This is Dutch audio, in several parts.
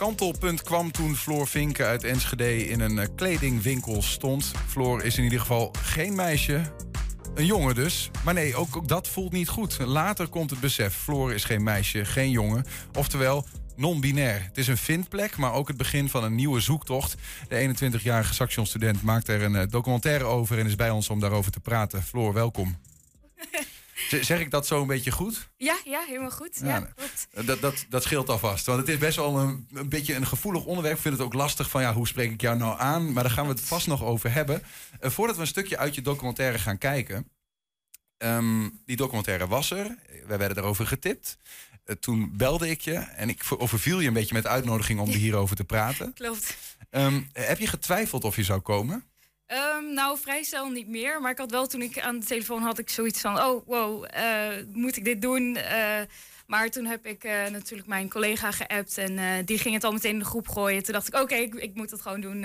kantelpunt kwam toen Floor Vinken uit Enschede in een eh, kledingwinkel stond. Floor is in ieder geval geen meisje, een jongen dus. Maar nee, ook, dat voelt niet goed. Later komt het besef, Floor is geen meisje, geen jongen. Oftewel, non-binair. Het is een vindplek, maar ook het begin van een nieuwe zoektocht. De 21-jarige Saxion-student maakt er een eh, documentaire over... en is bij ons om daarover te praten. Floor, welkom. Zeg ik dat zo een beetje goed? Ja, ja, helemaal goed. Ja, klopt. Dat, dat, dat scheelt alvast. Want het is best wel een, een beetje een gevoelig onderwerp. Ik vind het ook lastig van ja, hoe spreek ik jou nou aan? Maar daar gaan we het vast nog over hebben. Eh, voordat we een stukje uit je documentaire gaan kijken. Ehm, die documentaire was er. Wij werden erover getipt. Eh, toen belde ik je en ik ver- overviel je een beetje met de uitnodiging om hierover te praten. Klopt. Ehm, heb je getwijfeld of je zou komen? Ehm, nou, vrij snel niet meer. Maar ik had wel toen ik aan de telefoon had ik zoiets van... oh, wow, eh, moet ik dit doen? Eh, maar toen heb ik eh, natuurlijk mijn collega geappt... en die ging het al meteen in de groep gooien. Toen dacht ik, oké, ik, ik moet het gewoon doen.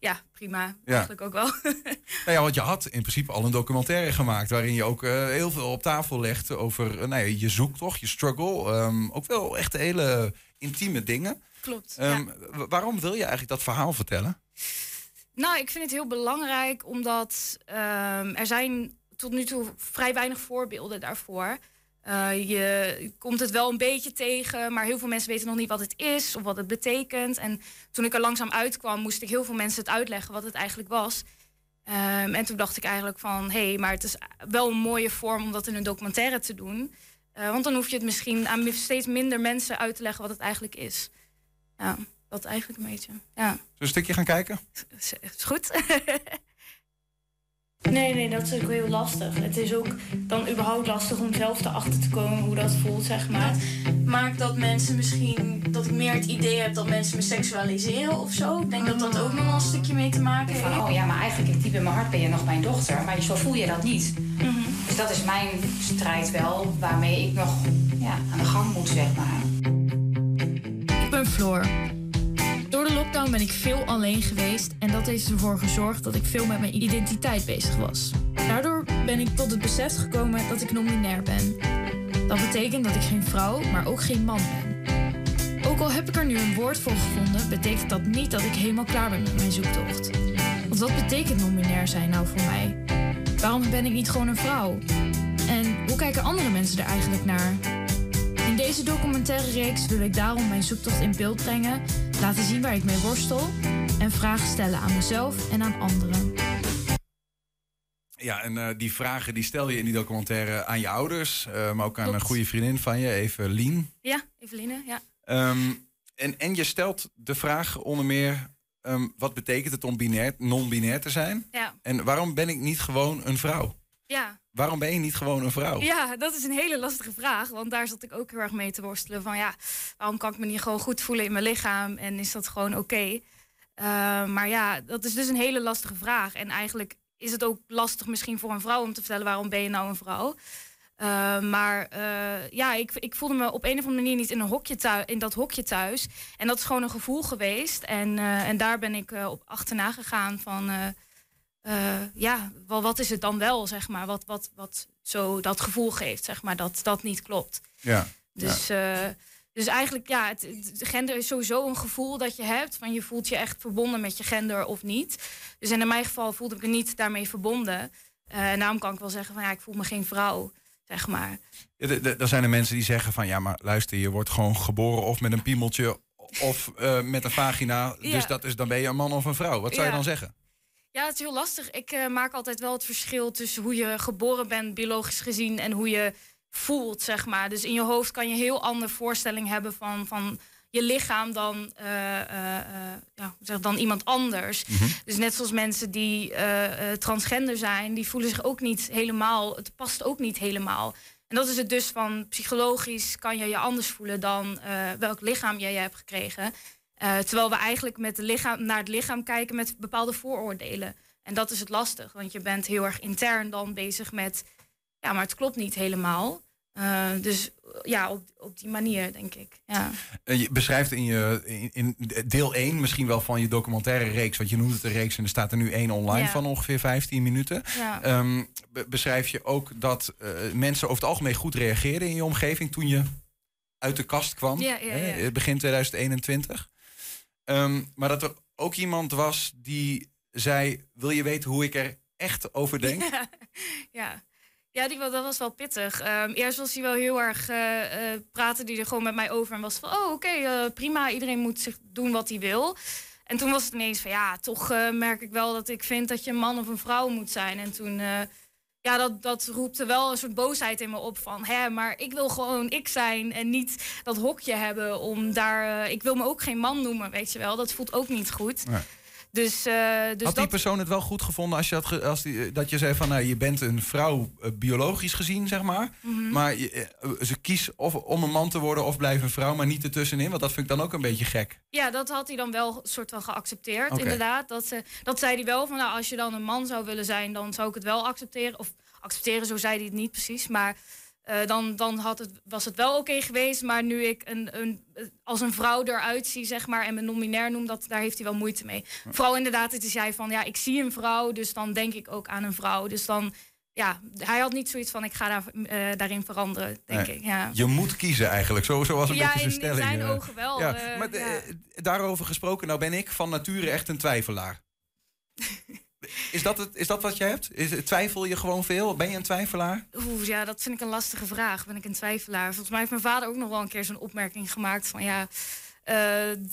Ja, prima. Ja. Eigenlijk ook wel. Nou ja, want je had in principe al een documentaire gemaakt... waarin je ook heel veel op tafel legt over nou ja, je zoektocht, je struggle. ehm, ook wel echt hele intieme dingen. Klopt, Ehm, ja. Waarom wil je eigenlijk dat verhaal vertellen? Nou, ik vind het heel belangrijk omdat ehm, er zijn tot nu toe vrij weinig voorbeelden daarvoor. Eh, je komt het wel een beetje tegen, maar heel veel mensen weten nog niet wat het is of wat het betekent. En toen ik er langzaam uitkwam, moest ik heel veel mensen het uitleggen wat het eigenlijk was. Ehm, en toen dacht ik eigenlijk van, hé, hey, maar het is wel een mooie vorm om dat in een documentaire te doen. Eh, want dan hoef je het misschien aan steeds minder mensen uit te leggen wat het eigenlijk is. Ja, dat eigenlijk een beetje. Ja. Zullen we een stukje gaan kijken? Is, is goed. Nee, nee, dat is ook heel lastig. Het is ook dan überhaupt lastig om zelf erachter te komen hoe dat voelt, zeg maar. maakt dat mensen misschien dat ik meer het idee heb dat mensen me seksualiseren of zo. Ik denk dat dat ook nog wel een stukje mee te maken heeft. Van, oh ja, maar eigenlijk diep in mijn hart ben je nog mijn dochter. Maar zo voel je dat niet. Dus dat is mijn strijd wel, waarmee ik nog ja, aan de gang moet, zeg maar. Ik ben Floor. Ben ik veel alleen geweest en dat heeft ervoor gezorgd dat ik veel met mijn identiteit bezig was. Daardoor ben ik tot het besef gekomen dat ik non-binair ben. Dat betekent dat ik geen vrouw, maar ook geen man ben. Ook al heb ik er nu een woord voor gevonden, betekent dat niet dat ik helemaal klaar ben met mijn zoektocht. Want wat betekent non-binair zijn nou voor mij? Waarom ben ik niet gewoon een vrouw? En hoe kijken andere mensen er eigenlijk naar? In deze documentaire reeks wil ik daarom mijn zoektocht in beeld brengen, laten zien waar ik mee worstel en vragen stellen aan mezelf en aan anderen. Ja, en eh, die vragen die stel je in die documentaire aan je ouders, eh, maar ook aan een goede vriendin van je, even Lien. Ja, Eveline, ja. Ehm, en, en je stelt de vraag onder meer, ehm, wat betekent het om binair, non-binair te zijn? Ja. En waarom ben ik niet gewoon een vrouw? Ja. Waarom ben je niet gewoon een vrouw? ja, dat is een hele lastige vraag. Want daar zat ik ook heel erg mee te worstelen. Van ja, waarom kan ik me niet gewoon goed voelen in mijn lichaam? En is dat gewoon oké? Eh, maar ja, dat is dus een hele lastige vraag. En eigenlijk is het ook lastig misschien voor een vrouw om te vertellen... waarom ben je nou een vrouw? Eh, maar eh, ja, ik, ik voelde me op een of andere manier niet in, een hokje in dat hokje thuis. En dat is gewoon een gevoel geweest. En, en daar ben ik op achterna gegaan van... eh, ja, wel, wat is het dan wel, zeg maar? Wat, wat, wat zo dat gevoel geeft, zeg maar, dat dat niet klopt. Ja. Dus, eh, dus eigenlijk, ja, het, het- gender is sowieso een gevoel dat je hebt. Van je voelt je echt verbonden met je gender of niet. Dus in mijn geval voelde ik me niet daarmee verbonden. Eh, en daarom kan ik wel zeggen van ja, ik voel me geen vrouw, zeg maar. Ja, Er zijn er mensen die zeggen van ja, maar luister, je wordt gewoon geboren of met een piemeltje of met een vagina. Ja. Dus dat is, dan ben je een man of een vrouw. Wat zou je dan zeggen? Ja, het is heel lastig. Ik eh, maak altijd wel het verschil tussen hoe je geboren bent, biologisch gezien, en hoe je voelt, zeg maar. Dus in je hoofd kan je een heel andere voorstelling hebben van, van je lichaam dan, eh, eh, ja, zeg, dan iemand anders. Dus net zoals mensen die transgender zijn, die voelen zich ook niet helemaal, het past ook niet helemaal. En dat is het dus van psychologisch kan je je anders voelen dan welk lichaam jij hebt gekregen. Eh, terwijl we eigenlijk met de lichaam, naar het lichaam kijken met bepaalde vooroordelen. En dat is het lastig, want je bent heel erg intern dan bezig met... ja, maar het klopt niet helemaal. Eh, dus ja, op, op die manier, denk ik. Ja. Eh, Je beschrijft in, je, in, in deel 1 misschien wel van je documentaire reeks, want je noemt het een reeks en er staat er nu één online Ja. van ongeveer 15 minuten. Ja. Ehm, be- beschrijf je ook dat mensen over het algemeen goed reageerden in je omgeving toen je uit de kast kwam, Ja, hè, ja. begin 2021. Ehm, maar dat er ook iemand was die zei: Wil je weten hoe ik er echt over denk? ja. Ja, die, dat was wel pittig. Ehm, eerst was hij wel heel erg uh, uh, praten die er gewoon met mij over en was van, oh oké, okay, prima, iedereen moet zich doen wat hij wil. En toen was het ineens van, ja, toch merk ik wel dat ik vind dat je een man of een vrouw moet zijn. En toen ja, dat, dat roepte wel een soort boosheid in me op van, hè, maar ik wil gewoon ik zijn en niet dat hokje hebben om daar, uh, ik wil me ook geen man noemen, weet je wel. Dat voelt ook niet goed. Dus, uh, dus Had die persoon het wel goed gevonden als je, had als die, dat je zei van nou, je bent een vrouw uh, biologisch gezien, zeg maar. Mm -hmm. Maar je, ze kies of om een man te worden of blijven een vrouw, maar niet ertussenin. Want dat vind ik dan ook een beetje gek. Ja, dat had hij dan wel soort van geaccepteerd, okay. inderdaad. Dat, ze, dat zei hij wel van nou, als je dan een man zou willen zijn, dan zou ik het wel accepteren. Of accepteren, zo zei hij het niet precies. Maar uh, dan, dan had het, was het wel oké okay geweest. Maar nu ik een, een, als een vrouw eruit zie, zeg maar, en me nominair noem, dat, daar heeft hij wel moeite mee. Vooral inderdaad, het is jij van, ja, ik zie een vrouw, dus dan denk ik ook aan een vrouw. Dus dan, ja, hij had niet zoiets van, ik ga daar, uh, daarin veranderen, denk nee, ik. Ja. Je moet kiezen eigenlijk, zo, zo was een ja, beetje zijn stelling. in zijn ogen wel. Ja, uh, maar ja. daarover gesproken, nou ben ik van nature echt een twijfelaar. Is dat, het, is dat wat jij hebt? Is, twijfel je gewoon veel? Ben je een twijfelaar? Oeh, ja, dat vind ik een lastige vraag. Ben ik een twijfelaar? Volgens mij heeft mijn vader ook nog wel een keer zo'n opmerking gemaakt van ja, uh,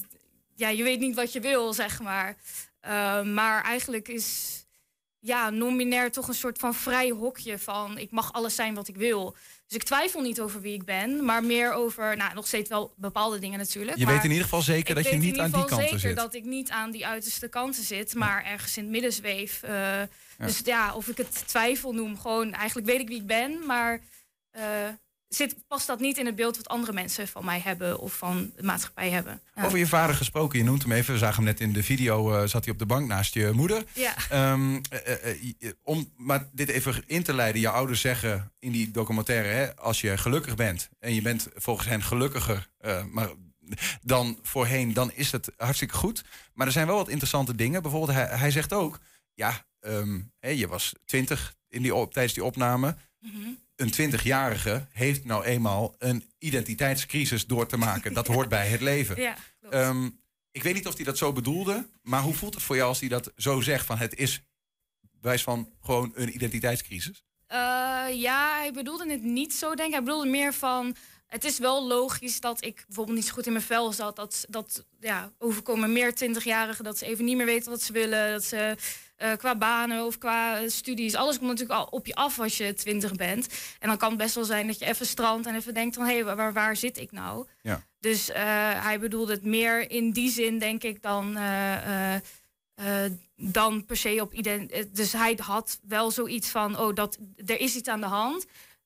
ja, je weet niet wat je wil, zeg maar. Uh, maar eigenlijk is ja, nominair toch een soort van vrij hokje van ik mag alles zijn wat ik wil. Dus ik twijfel niet over wie ik ben, maar meer over, nou, nog steeds wel bepaalde dingen natuurlijk. Je maar weet in ieder geval zeker dat je niet aan die kanten zeker zit. dat ik niet aan die uiterste kanten zit, maar ergens in het midden zweef. Uh, ja. Dus ja, of ik het twijfel noem, gewoon eigenlijk weet ik wie ik ben, maar uh, zit, past dat niet in het beeld wat andere mensen van mij hebben of van de maatschappij hebben. Ja. Over je vader gesproken, je noemt hem even. We zagen hem net in de video, uh, zat hij op de bank naast je moeder. Ja. Um, uh, om maar dit even in te leiden. Je ouders zeggen in die documentaire, hè, als je gelukkig bent en je bent volgens hen gelukkiger, maar dan voorheen, dan is het hartstikke goed. Maar er zijn wel wat interessante dingen. Bijvoorbeeld, hij, hij zegt ook, ja, um, hè, je was twintig in die, tijdens die opname. Mm -hmm een 20-jarige heeft nou eenmaal een identiteitscrisis door te maken. Dat hoort bij het leven. Ja, um, ik weet niet of hij dat zo bedoelde, maar hoe voelt het voor jou als hij dat zo zegt? Van het is wijs van gewoon een identiteitscrisis? Uh, ja, hij bedoelde het niet zo, denk ik. Hij bedoelde meer van. Het is wel logisch dat ik bijvoorbeeld niet zo goed in mijn vel zat. Dat, dat ja, overkomen meer 20-jarigen dat ze even niet meer weten wat ze willen. Dat ze uh, qua banen of qua studies. Alles komt natuurlijk al op je af als je twintig bent. En dan kan het best wel zijn dat je even strandt en even denkt van... hé, hey, waar, waar zit ik nou? Ja. Dus uh, hij bedoelde het meer in die zin, denk ik, dan... Uh, dan per se op identiteit. Dus hij had wel zoiets van: oh, dat, er is iets aan de hand.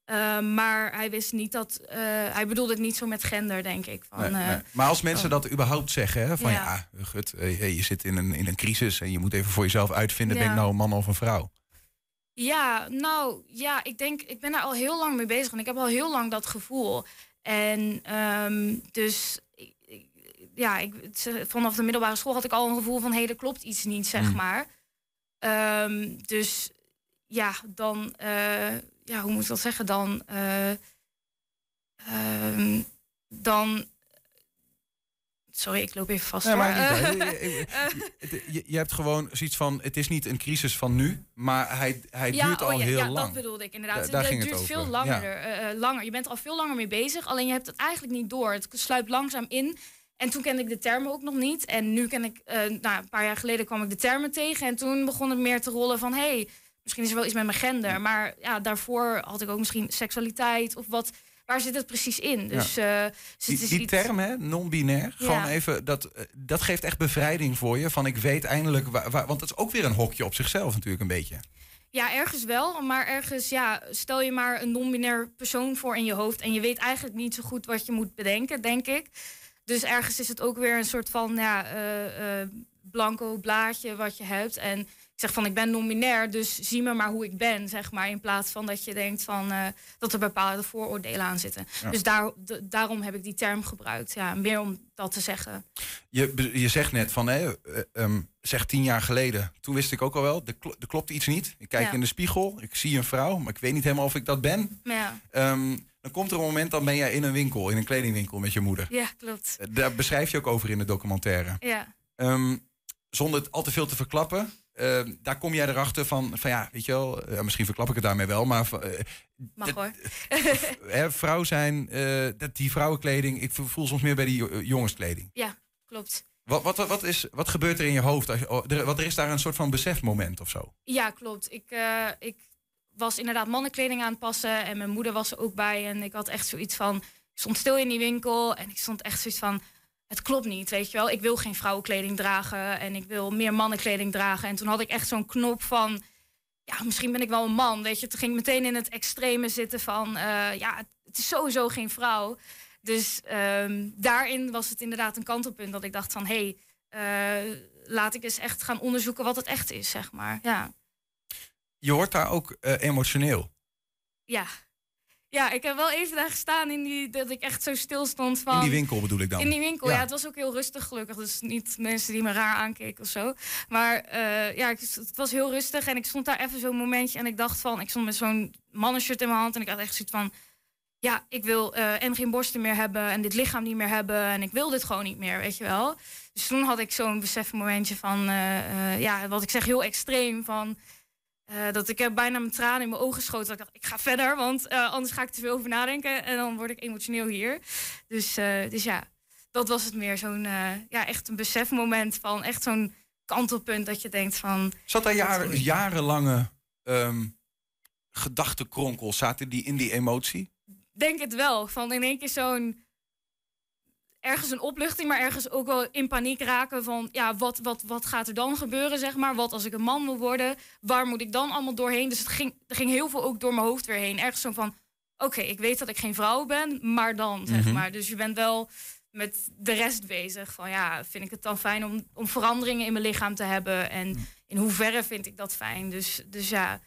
Uh, maar hij wist niet dat. Uh, hij bedoelde het niet zo met gender, denk ik. Van, nee, nee. Maar als mensen oh. dat überhaupt zeggen: hè, van ja, ja gut, hey, je zit in een, in een crisis en je moet even voor jezelf uitvinden: ja. ben ik nou een man of een vrouw? Ja, nou ja, ik denk, ik ben daar al heel lang mee bezig en ik heb al heel lang dat gevoel. En um, dus ja, ik, vanaf de middelbare school had ik al een gevoel van: hé, hey, er klopt iets niet, zeg mm. maar. Um, dus ja, dan. Uh, ja, hoe moet ik dat zeggen? Dan. Uh, uh, dan. Sorry, ik loop even vast. Nee, maar niet, je, je, je, hebt gewoon zoiets van: het is niet een crisis van nu, maar hij, hij ja, duurt al oh, ja, heel ja, lang. dat bedoelde ik inderdaad. Da, daar het ging duurt het veel langer, ja. uh, langer. Je bent al veel langer mee bezig, alleen je hebt het eigenlijk niet door. Het sluipt langzaam in. En toen kende ik de termen ook nog niet. En nu ken ik, uh, nou, een paar jaar geleden kwam ik de termen tegen. En toen begon het meer te rollen van: hé, hey, misschien is er wel iets met mijn gender. Maar ja, daarvoor had ik ook misschien seksualiteit of wat. Waar zit het precies in? Dus, ja. uh, dus die, die iets... term, hè, non-binair, ja. gewoon even, dat, dat geeft echt bevrijding voor je. Van ik weet eindelijk, waar, waar, want dat is ook weer een hokje op zichzelf natuurlijk een beetje. Ja, ergens wel. Maar ergens, ja, stel je maar een non-binair persoon voor in je hoofd. En je weet eigenlijk niet zo goed wat je moet bedenken, denk ik. Dus ergens is het ook weer een soort van ja, uh, uh, blanco blaadje wat je hebt. En ik zeg van ik ben non-binair, dus zie me maar hoe ik ben, zeg maar. In plaats van dat je denkt van uh, dat er bepaalde vooroordelen aan zitten. Dus daar, daarom heb ik die term gebruikt. Ja, meer om dat te zeggen. Je, je zegt net van, hè, uh, zeg tien jaar geleden, toen wist ik ook al wel, er, er klopt iets niet. Ik kijk in de spiegel, ik zie een vrouw, maar ik weet niet helemaal of ik dat ben. Ja. Um, dan komt er een moment, dan ben jij in een winkel, in een kledingwinkel met je moeder. Ja, klopt. Daar beschrijf je ook over in de documentaire. Ja. Um, zonder het al te veel te verklappen, uh, daar kom jij erachter van, van ja, weet je wel, uh, misschien verklap ik het daarmee wel, maar. Uh, Mag hoor. hè, vrouw zijn, dat die vrouwenkleding, ik voel soms meer bij die jongenskleding. Ja, klopt. Wat, wat, wat, is, wat gebeurt er in je hoofd? Als je, oh, er, wat, er is daar een soort van besefmoment of zo? Ja, klopt. Ik, ik was inderdaad mannenkleding aan het passen en mijn moeder was er ook bij. En ik had echt zoiets van, ik stond stil in die winkel en ik stond echt zoiets van, het klopt niet, weet je wel. Ik wil geen vrouwenkleding dragen en ik wil meer mannenkleding dragen. En toen had ik echt zo'n knop van, ja, misschien ben ik wel een man, weet je. Toen ging ik meteen in het extreme zitten van, uh, ja, het is sowieso geen vrouw. Dus um, daarin was het inderdaad een kantelpunt dat ik dacht van, hé, hey, uh, laat ik eens echt gaan onderzoeken wat het echt is, zeg maar. Ja. Je hoort daar ook uh, emotioneel. Ja. Ja, ik heb wel even daar gestaan in die, dat ik echt zo stil stond van... In die winkel bedoel ik dan? In die winkel, ja. het was ook heel rustig gelukkig. Dus niet mensen die me raar aankeken of zo. Maar uh, ja, het was heel rustig. En ik stond daar even zo'n momentje en ik dacht van... Ik stond met zo'n mannenshirt in mijn hand en ik had echt zoiets van... Ja, ik wil uh, en geen borsten meer hebben en dit lichaam niet meer hebben. En ik wil dit gewoon niet meer, weet je wel. Dus toen had ik zo'n besefmomentje van... Uh, ja, wat ik zeg, heel extreem van... Uh, dat ik heb bijna mijn tranen in mijn ogen geschoten. Dat ik dacht, ik ga verder, want uh, anders ga ik te veel over nadenken. En dan word ik emotioneel hier. Dus, dus ja, dat was het meer. Zo'n, ja, echt een besefmoment van echt zo'n kantelpunt dat je denkt van... Zat daar jaren, jarenlange um, gedachtenkronkel, zaten die in die emotie? Denk het wel. Van in één keer zo'n ergens een opluchting, maar ergens ook wel in paniek raken van ja, wat, wat, wat gaat er dan gebeuren, zeg maar? Wat als ik een man wil worden? Waar moet ik dan allemaal doorheen? Dus het ging, er ging heel veel ook door mijn hoofd weer heen. Ergens zo van, oké, ik weet dat ik geen vrouw ben, maar dan, zeg maar. Dus je bent wel met de rest bezig. Van ja, vind ik het dan fijn om, om veranderingen in mijn lichaam te hebben? En in hoeverre vind ik dat fijn? Dus, dus ja.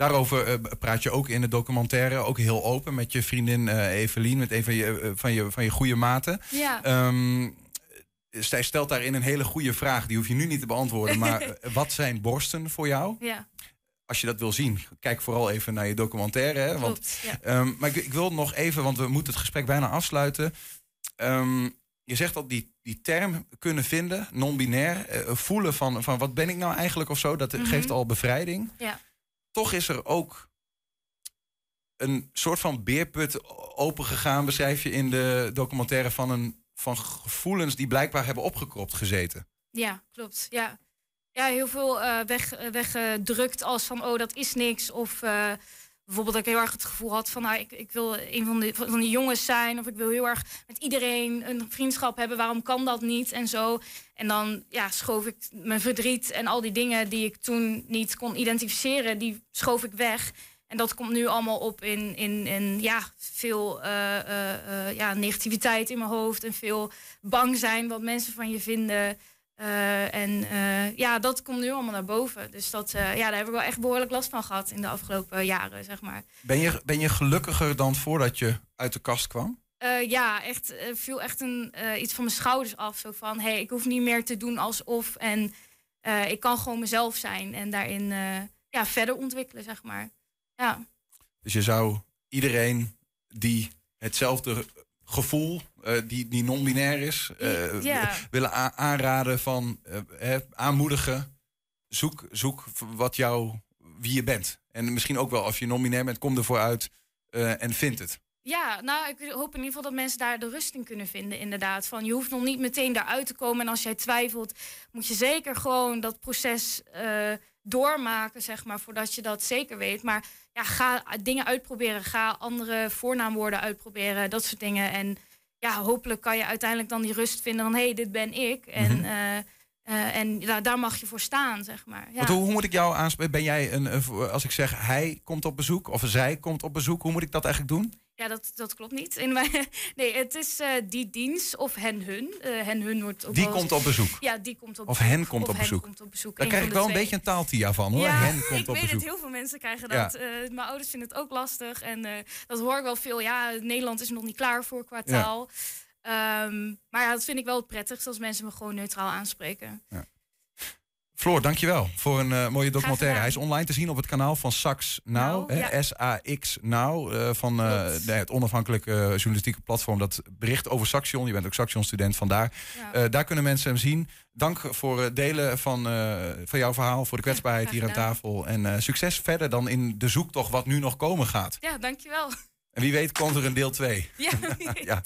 Daarover uh, praat je ook in de documentaire, ook heel open met je vriendin uh, Evelien, met een van je, uh, van je, van je goede maten. Ja. Um, zij stelt daarin een hele goede vraag, die hoef je nu niet te beantwoorden. Maar wat zijn borsten voor jou? Ja. Als je dat wil zien, kijk vooral even naar je documentaire. Hè? Want, Klopt, ja. um, maar ik, ik, wil nog even, want we moeten het gesprek bijna afsluiten. Um, je zegt dat die, die term kunnen vinden, non-binair, voelen van, van wat ben ik nou eigenlijk of zo, dat Mhm. geeft al bevrijding. Ja. Toch is er ook een soort van beerput opengegaan, beschrijf je in de documentaire van, een, van gevoelens die blijkbaar hebben opgekropt gezeten. Ja, klopt. Ja, ja heel veel uh, weg, weggedrukt als van oh, dat is niks. Of uh, bijvoorbeeld dat ik heel erg het gevoel had van nou, ik, ik wil een van de, van die jongens zijn. Of ik wil heel erg met iedereen een vriendschap hebben. Waarom kan dat niet? En zo. En dan ja, schoof ik mijn verdriet en al die dingen die ik toen niet kon identificeren, die schoof ik weg. En dat komt nu allemaal op in, in, in ja, veel uh, uh, ja, negativiteit in mijn hoofd. En veel bang zijn wat mensen van je vinden. Uh, en ja, dat komt nu allemaal naar boven. Dus dat, ja, daar heb ik wel echt behoorlijk last van gehad in de afgelopen jaren, zeg maar. Ben je, ben je gelukkiger dan voordat je uit de kast kwam? Ja, echt viel echt een, iets van mijn schouders af. Zo van, hé, hey, ik hoef niet meer te doen alsof. En ik kan gewoon mezelf zijn. En daarin ja, verder ontwikkelen, zeg maar. Ja. Dus je zou iedereen die hetzelfde gevoel, die, die non-binair is, ja. willen aanraden van aanmoedigen. Zoek, zoek wat jou, wie je bent. En misschien ook wel als je non-binair bent, kom ervoor uit en vind het. Ja, nou, ik hoop in ieder geval dat mensen daar de rust in kunnen vinden, inderdaad. Van, je hoeft nog niet meteen daaruit te komen. En als jij twijfelt, moet je zeker gewoon dat proces uh, doormaken, zeg maar, voordat je dat zeker weet. Maar ja, ga dingen uitproberen. Ga andere voornaamwoorden uitproberen, dat soort dingen. En ja, hopelijk kan je uiteindelijk dan die rust vinden van, hé, hey, dit ben ik. En uh, Eh, en daar, daar mag je voor staan, zeg maar. Ja. Want hoe, hoe moet ik jou aanspreken? Ben jij een, als ik zeg hij komt op bezoek of zij komt op bezoek, hoe moet ik dat eigenlijk doen? Ja, dat, dat klopt niet. In mijn, nee, het is eh, die dienst of hen hun. Eh, hen hun wordt ook Die wel- komt op bezoek. Ja, die komt op Of bezoek. hen komt Of op hen bezoek. komt op bezoek. Daar Eén krijg ik wel een beetje een taaltia van hoor. Ja, Hen komt ik op weet bezoek. het. Heel veel mensen krijgen Ja. dat. Mijn ouders vinden het ook lastig. En dat hoor ik wel veel. Ja, Nederland is nog niet klaar voor qua Ja. Ehm, maar ja, dat vind ik wel het prettigst als mensen me gewoon neutraal aanspreken. Floor, dankjewel voor een eh, mooie documentaire. Hij is online te zien op het kanaal van Sax Now. Nou, ja. S-A-X Now. eh, van eh, nee, het onafhankelijke journalistieke platform dat bericht over Saxion. Je bent ook Saxion-student vandaar. Ja. Daar kunnen mensen hem zien. Dank voor het delen van, van jouw verhaal, voor de kwetsbaarheid hier aan tafel. En succes verder dan in de zoektocht wat nu nog komen gaat. ja, dankjewel. En wie weet komt er een deel 2. Ja. Ja.